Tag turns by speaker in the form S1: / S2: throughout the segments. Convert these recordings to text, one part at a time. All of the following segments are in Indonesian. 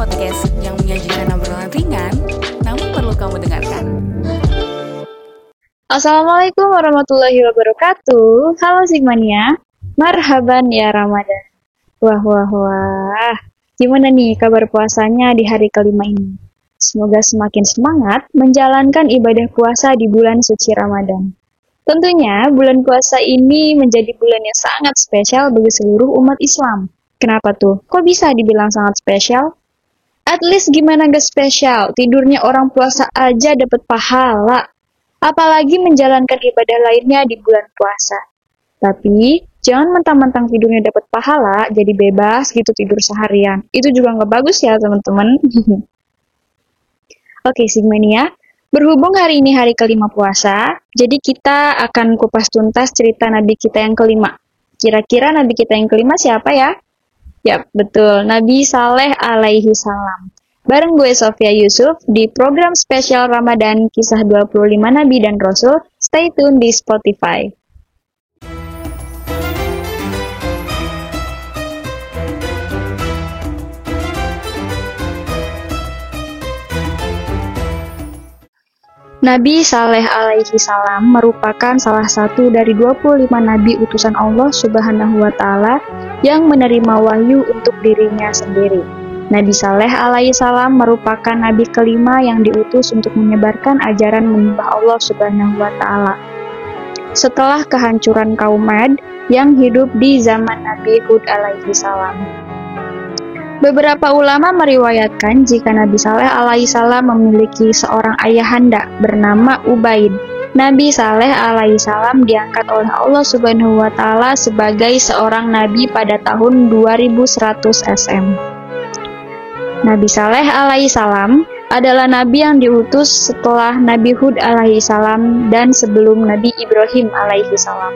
S1: podcast yang menyajikan obrolan ringan, namun perlu kamu dengarkan.
S2: Assalamualaikum warahmatullahi wabarakatuh. Halo Sigmania, marhaban ya Ramadan. Wah wah wah, gimana nih kabar puasanya di hari kelima ini? Semoga semakin semangat menjalankan ibadah puasa di bulan suci Ramadan. Tentunya bulan puasa ini menjadi bulan yang sangat spesial bagi seluruh umat Islam. Kenapa tuh? Kok bisa dibilang sangat spesial? At least gimana gak spesial? Tidurnya orang puasa aja dapat pahala. Apalagi menjalankan ibadah lainnya di bulan puasa. Tapi, jangan mentang-mentang tidurnya dapat pahala, jadi bebas gitu tidur seharian. Itu juga nggak bagus ya, teman-teman. Oke, Sigmania. Berhubung hari ini hari kelima puasa, jadi kita akan kupas tuntas cerita Nabi kita yang kelima. Kira-kira Nabi kita yang kelima siapa ya? Ya, betul. Nabi Saleh alaihi salam. Bareng gue Sofia Yusuf di program spesial Ramadan Kisah 25 Nabi dan Rasul. Stay tune di Spotify. Nabi Saleh alaihi salam merupakan salah satu dari 25 nabi utusan Allah Subhanahu wa taala yang menerima wahyu untuk dirinya sendiri. Nabi Saleh alaihi salam merupakan nabi kelima yang diutus untuk menyebarkan ajaran menyembah Allah Subhanahu wa taala. Setelah kehancuran kaum Ad yang hidup di zaman Nabi Hud alaihi salam. Beberapa ulama meriwayatkan jika Nabi Saleh alaihissalam memiliki seorang ayahanda bernama Ubaid. Nabi Saleh alaihissalam diangkat oleh Allah Subhanahu wa taala sebagai seorang nabi pada tahun 2100 SM. Nabi Saleh alaihissalam adalah nabi yang diutus setelah Nabi Hud alaihissalam dan sebelum Nabi Ibrahim alaihissalam.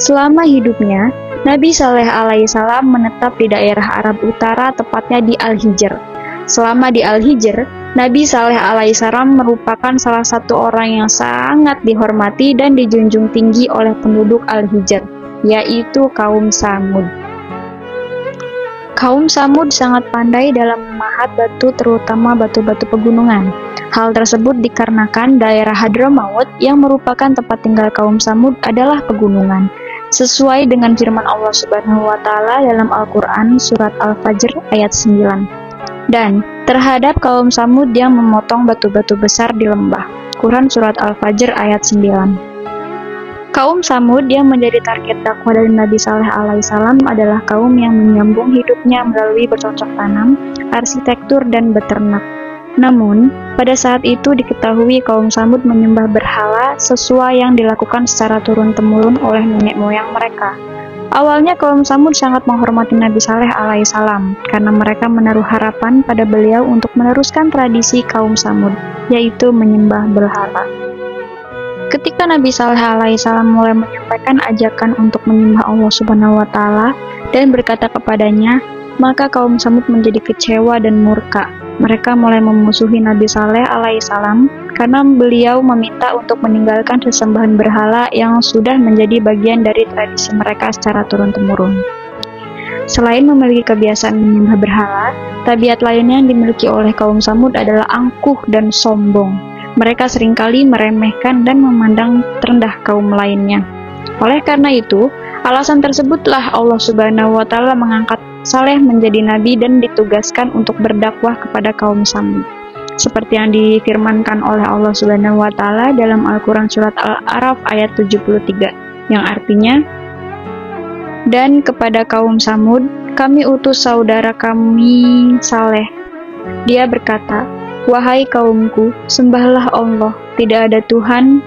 S2: Selama hidupnya, Nabi Saleh alaihissalam menetap di daerah Arab Utara, tepatnya di Al-Hijr. Selama di Al-Hijr, Nabi Saleh alaihissalam merupakan salah satu orang yang sangat dihormati dan dijunjung tinggi oleh penduduk Al-Hijr, yaitu kaum Samud. Kaum Samud sangat pandai dalam memahat batu terutama batu-batu pegunungan. Hal tersebut dikarenakan daerah Hadramaut yang merupakan tempat tinggal kaum Samud adalah pegunungan sesuai dengan firman Allah Subhanahu wa taala dalam Al-Qur'an surat Al-Fajr ayat 9. Dan terhadap kaum Samud yang memotong batu-batu besar di lembah. Quran surat Al-Fajr ayat 9. Kaum Samud yang menjadi target dakwah dari Nabi Saleh alaihissalam adalah kaum yang menyambung hidupnya melalui bercocok tanam, arsitektur, dan beternak. Namun, pada saat itu diketahui kaum Samud menyembah berhala sesuai yang dilakukan secara turun-temurun oleh nenek moyang mereka. Awalnya kaum Samud sangat menghormati Nabi Saleh alaihissalam karena mereka menaruh harapan pada beliau untuk meneruskan tradisi kaum Samud, yaitu menyembah berhala. Ketika Nabi Saleh alaihissalam mulai menyampaikan ajakan untuk menyembah Allah Subhanahu wa taala dan berkata kepadanya, maka kaum Samud menjadi kecewa dan murka mereka mulai memusuhi Nabi Saleh alaihissalam karena beliau meminta untuk meninggalkan sesembahan berhala yang sudah menjadi bagian dari tradisi mereka secara turun-temurun. Selain memiliki kebiasaan menyembah berhala, tabiat lainnya yang dimiliki oleh kaum Samud adalah angkuh dan sombong. Mereka sering kali meremehkan dan memandang rendah kaum lainnya. Oleh karena itu, alasan tersebutlah Allah Subhanahu wa taala mengangkat Saleh menjadi nabi dan ditugaskan untuk berdakwah kepada kaum Samud. Seperti yang difirmankan oleh Allah Subhanahu wa taala dalam Al-Qur'an surat Al-A'raf ayat 73 yang artinya dan kepada kaum Samud kami utus saudara kami Saleh. Dia berkata, "Wahai kaumku, sembahlah Allah, tidak ada Tuhan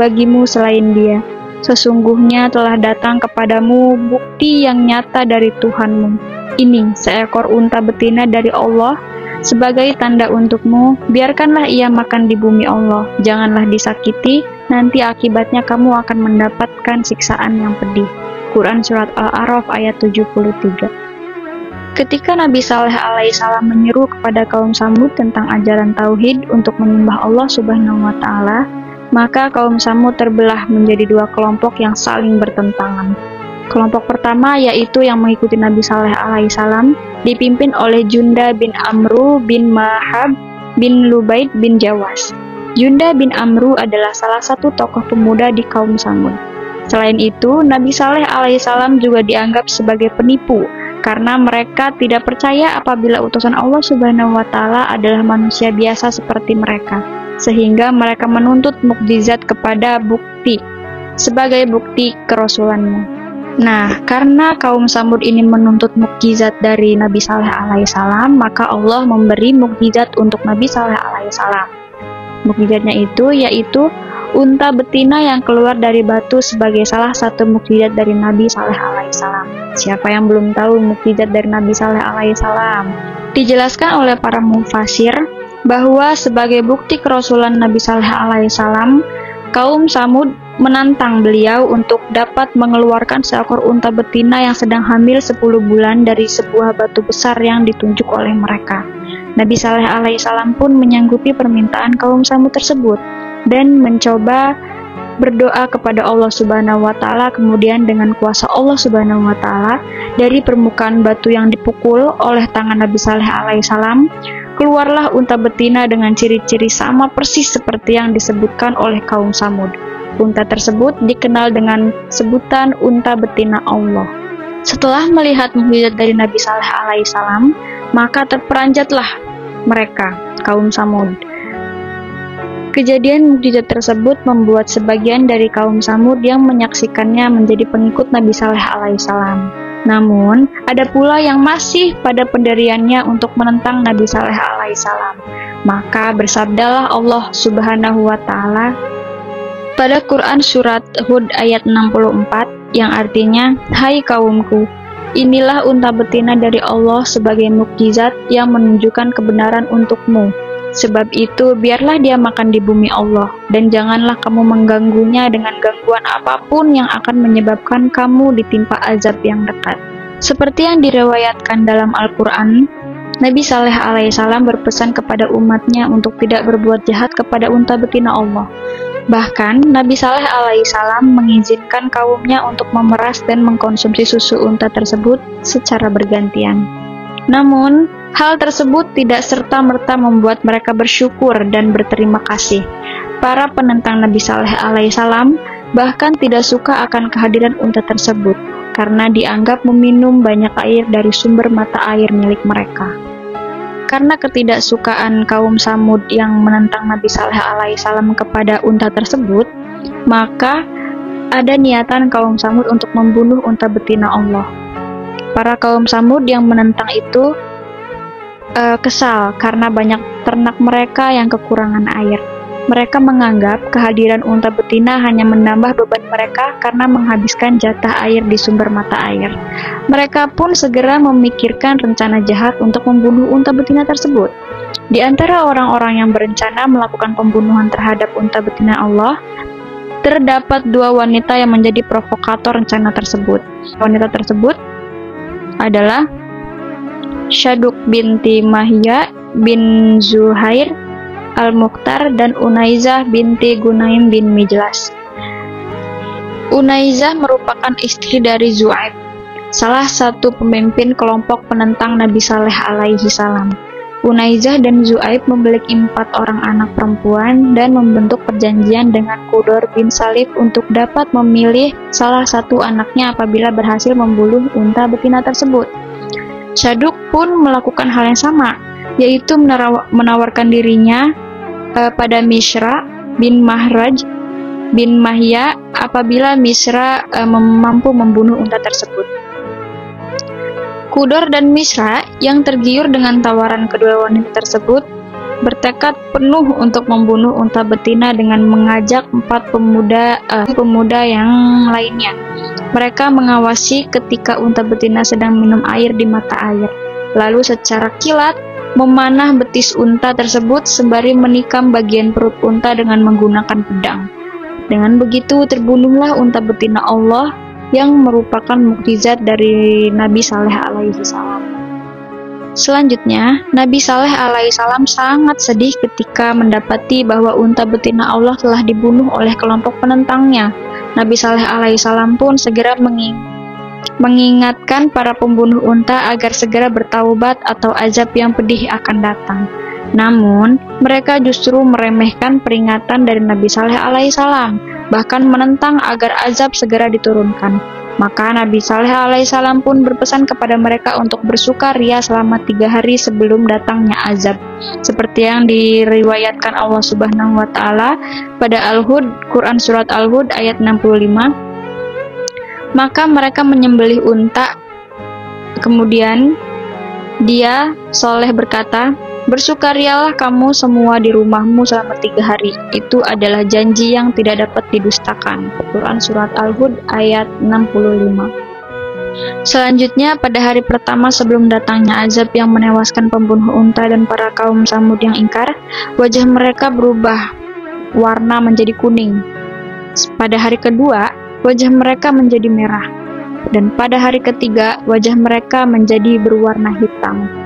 S2: bagimu selain Dia." Sesungguhnya telah datang kepadamu bukti yang nyata dari Tuhanmu. Ini seekor unta betina dari Allah sebagai tanda untukmu. Biarkanlah ia makan di bumi Allah. Janganlah disakiti, nanti akibatnya kamu akan mendapatkan siksaan yang pedih. Quran Surat Al-A'raf ayat 73 Ketika Nabi Saleh alaihissalam menyeru kepada kaum Samud tentang ajaran tauhid untuk menyembah Allah Subhanahu wa taala, maka kaum Samud terbelah menjadi dua kelompok yang saling bertentangan. Kelompok pertama yaitu yang mengikuti Nabi Saleh alaihissalam dipimpin oleh Junda bin Amru bin Mahab bin Lubaid bin Jawas. Junda bin Amru adalah salah satu tokoh pemuda di kaum Samud. Selain itu, Nabi Saleh alaihissalam juga dianggap sebagai penipu karena mereka tidak percaya apabila utusan Allah Subhanahu wa taala adalah manusia biasa seperti mereka, sehingga mereka menuntut mukjizat kepada bukti sebagai bukti kerasulannya. Nah, karena kaum Samud ini menuntut mukjizat dari Nabi Saleh alaihissalam, maka Allah memberi mukjizat untuk Nabi Saleh alaihissalam. Mukjizatnya itu yaitu unta betina yang keluar dari batu sebagai salah satu mukjizat dari Nabi Saleh alaihissalam. Siapa yang belum tahu mukjizat dari Nabi Saleh alaihissalam? Dijelaskan oleh para mufasir bahwa sebagai bukti kerasulan Nabi Saleh alaihissalam, kaum Samud menantang beliau untuk dapat mengeluarkan seekor unta betina yang sedang hamil 10 bulan dari sebuah batu besar yang ditunjuk oleh mereka. Nabi Saleh alaihissalam pun menyanggupi permintaan kaum Samud tersebut dan mencoba berdoa kepada Allah Subhanahu wa taala kemudian dengan kuasa Allah Subhanahu wa taala dari permukaan batu yang dipukul oleh tangan Nabi Saleh alaihissalam keluarlah unta betina dengan ciri-ciri sama persis seperti yang disebutkan oleh kaum Samud. Unta tersebut dikenal dengan sebutan unta betina Allah. Setelah melihat mukjizat dari Nabi Saleh alaihissalam, maka terperanjatlah mereka, kaum Samud Kejadian mukjizat tersebut membuat sebagian dari kaum Samud yang menyaksikannya menjadi pengikut Nabi Saleh alaihissalam. Namun, ada pula yang masih pada pendiriannya untuk menentang Nabi Saleh alaihissalam. Maka bersabdalah Allah Subhanahu wa taala pada Quran surat Hud ayat 64 yang artinya, "Hai kaumku, inilah unta betina dari Allah sebagai mukjizat yang menunjukkan kebenaran untukmu." Sebab itu, biarlah dia makan di bumi Allah, dan janganlah kamu mengganggunya dengan gangguan apa pun yang akan menyebabkan kamu ditimpa azab yang dekat. Seperti yang diriwayatkan dalam Al-Quran, Nabi Saleh alaihissalam berpesan kepada umatnya untuk tidak berbuat jahat kepada unta betina Allah. Bahkan, Nabi Saleh alaihissalam mengizinkan kaumnya untuk memeras dan mengkonsumsi susu unta tersebut secara bergantian. Namun, Hal tersebut tidak serta-merta membuat mereka bersyukur dan berterima kasih. Para penentang Nabi Saleh alaihissalam bahkan tidak suka akan kehadiran unta tersebut karena dianggap meminum banyak air dari sumber mata air milik mereka. Karena ketidaksukaan kaum Samud yang menentang Nabi Saleh alaihissalam kepada unta tersebut, maka ada niatan kaum Samud untuk membunuh unta betina Allah. Para kaum Samud yang menentang itu uh, kesal karena banyak ternak mereka yang kekurangan air. Mereka menganggap kehadiran unta betina hanya menambah beban mereka karena menghabiskan jatah air di sumber mata air. Mereka pun segera memikirkan rencana jahat untuk membunuh unta betina tersebut. Di antara orang-orang yang berencana melakukan pembunuhan terhadap unta betina Allah, terdapat dua wanita yang menjadi provokator rencana tersebut. Wanita tersebut adalah Syaduk binti Mahya bin Zuhair Al-Mukhtar dan Unaizah binti Gunaim bin Mijlas. Unaizah merupakan istri dari Zu'aib, salah satu pemimpin kelompok penentang Nabi Saleh alaihi salam. Unaizah dan Zu'aib memiliki empat orang anak perempuan dan membentuk perjanjian dengan Kudor bin Salif untuk dapat memilih salah satu anaknya apabila berhasil membunuh unta betina tersebut. Syaduk pun melakukan hal yang sama, yaitu menawarkan dirinya uh, pada Misra bin Mahraj bin Mahya apabila Misra uh, mampu membunuh unta tersebut. Kudor dan Misra yang tergiur dengan tawaran kedua wanita tersebut bertekad penuh untuk membunuh unta betina dengan mengajak empat pemuda uh, pemuda yang lainnya. Mereka mengawasi ketika unta betina sedang minum air di mata air. Lalu secara kilat memanah betis unta tersebut sembari menikam bagian perut unta dengan menggunakan pedang. Dengan begitu terbunuhlah unta betina Allah yang merupakan mukjizat dari Nabi Saleh alaihi salam. Selanjutnya, Nabi Saleh alaihissalam sangat sedih ketika mendapati bahwa unta betina Allah telah dibunuh oleh kelompok penentangnya. Nabi Saleh alaihissalam pun segera mengingatkan para pembunuh unta agar segera bertaubat atau azab yang pedih akan datang. Namun, mereka justru meremehkan peringatan dari Nabi Saleh alaihissalam, bahkan menentang agar azab segera diturunkan. Maka Nabi Saleh alaihissalam pun berpesan kepada mereka untuk bersukaria selama tiga hari sebelum datangnya azab. Seperti yang diriwayatkan Allah Subhanahu wa Ta'ala pada Al-Hud, Quran Surat Al-Hud ayat 65. Maka mereka menyembelih unta. Kemudian dia soleh berkata, Bersukarialah kamu semua di rumahmu selama tiga hari. Itu adalah janji yang tidak dapat didustakan. Quran Surat Al-Hud ayat 65 Selanjutnya, pada hari pertama sebelum datangnya azab yang menewaskan pembunuh unta dan para kaum Samud yang ingkar, wajah mereka berubah warna menjadi kuning. Pada hari kedua, wajah mereka menjadi merah. Dan pada hari ketiga, wajah mereka menjadi berwarna hitam.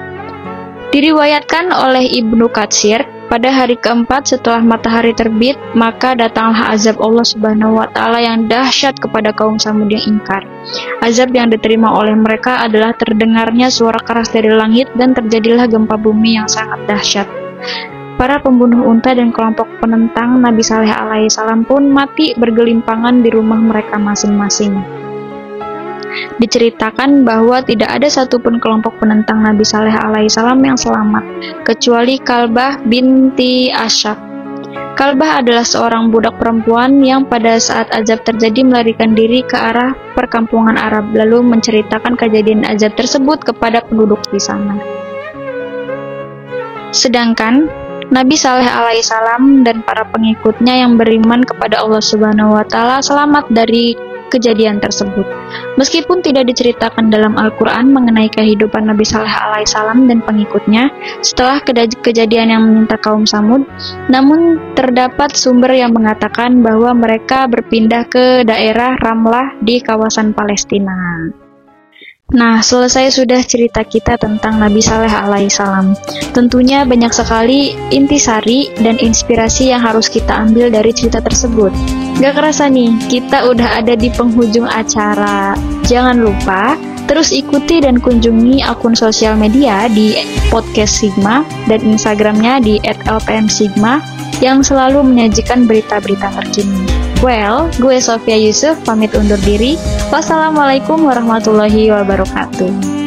S2: Diriwayatkan oleh Ibnu Katsir, pada hari keempat setelah matahari terbit, maka datanglah azab Allah Subhanahu wa taala yang dahsyat kepada kaum Samud yang ingkar. Azab yang diterima oleh mereka adalah terdengarnya suara keras dari langit dan terjadilah gempa bumi yang sangat dahsyat. Para pembunuh unta dan kelompok penentang Nabi Saleh alaihissalam pun mati bergelimpangan di rumah mereka masing-masing. Diceritakan bahwa tidak ada satupun kelompok penentang Nabi Saleh alaihissalam yang selamat, kecuali Kalbah binti Ashab. Kalbah adalah seorang budak perempuan yang pada saat azab terjadi melarikan diri ke arah perkampungan Arab, lalu menceritakan kejadian azab tersebut kepada penduduk di sana. Sedangkan Nabi Saleh alaihissalam dan para pengikutnya yang beriman kepada Allah Subhanahu wa taala selamat dari kejadian tersebut. Meskipun tidak diceritakan dalam Al-Quran mengenai kehidupan Nabi Saleh alaihissalam dan pengikutnya setelah kejadian yang menimpa kaum Samud, namun terdapat sumber yang mengatakan bahwa mereka berpindah ke daerah Ramlah di kawasan Palestina. Nah, selesai sudah cerita kita tentang Nabi Saleh alaihissalam. Tentunya banyak sekali intisari dan inspirasi yang harus kita ambil dari cerita tersebut. Gak kerasa nih, kita udah ada di penghujung acara. Jangan lupa terus ikuti dan kunjungi akun sosial media di podcast Sigma dan Instagramnya di @lpmsigma yang selalu menyajikan berita-berita terkini. Well, gue Sofia Yusuf pamit undur diri. Wassalamualaikum warahmatullahi wabarakatuh.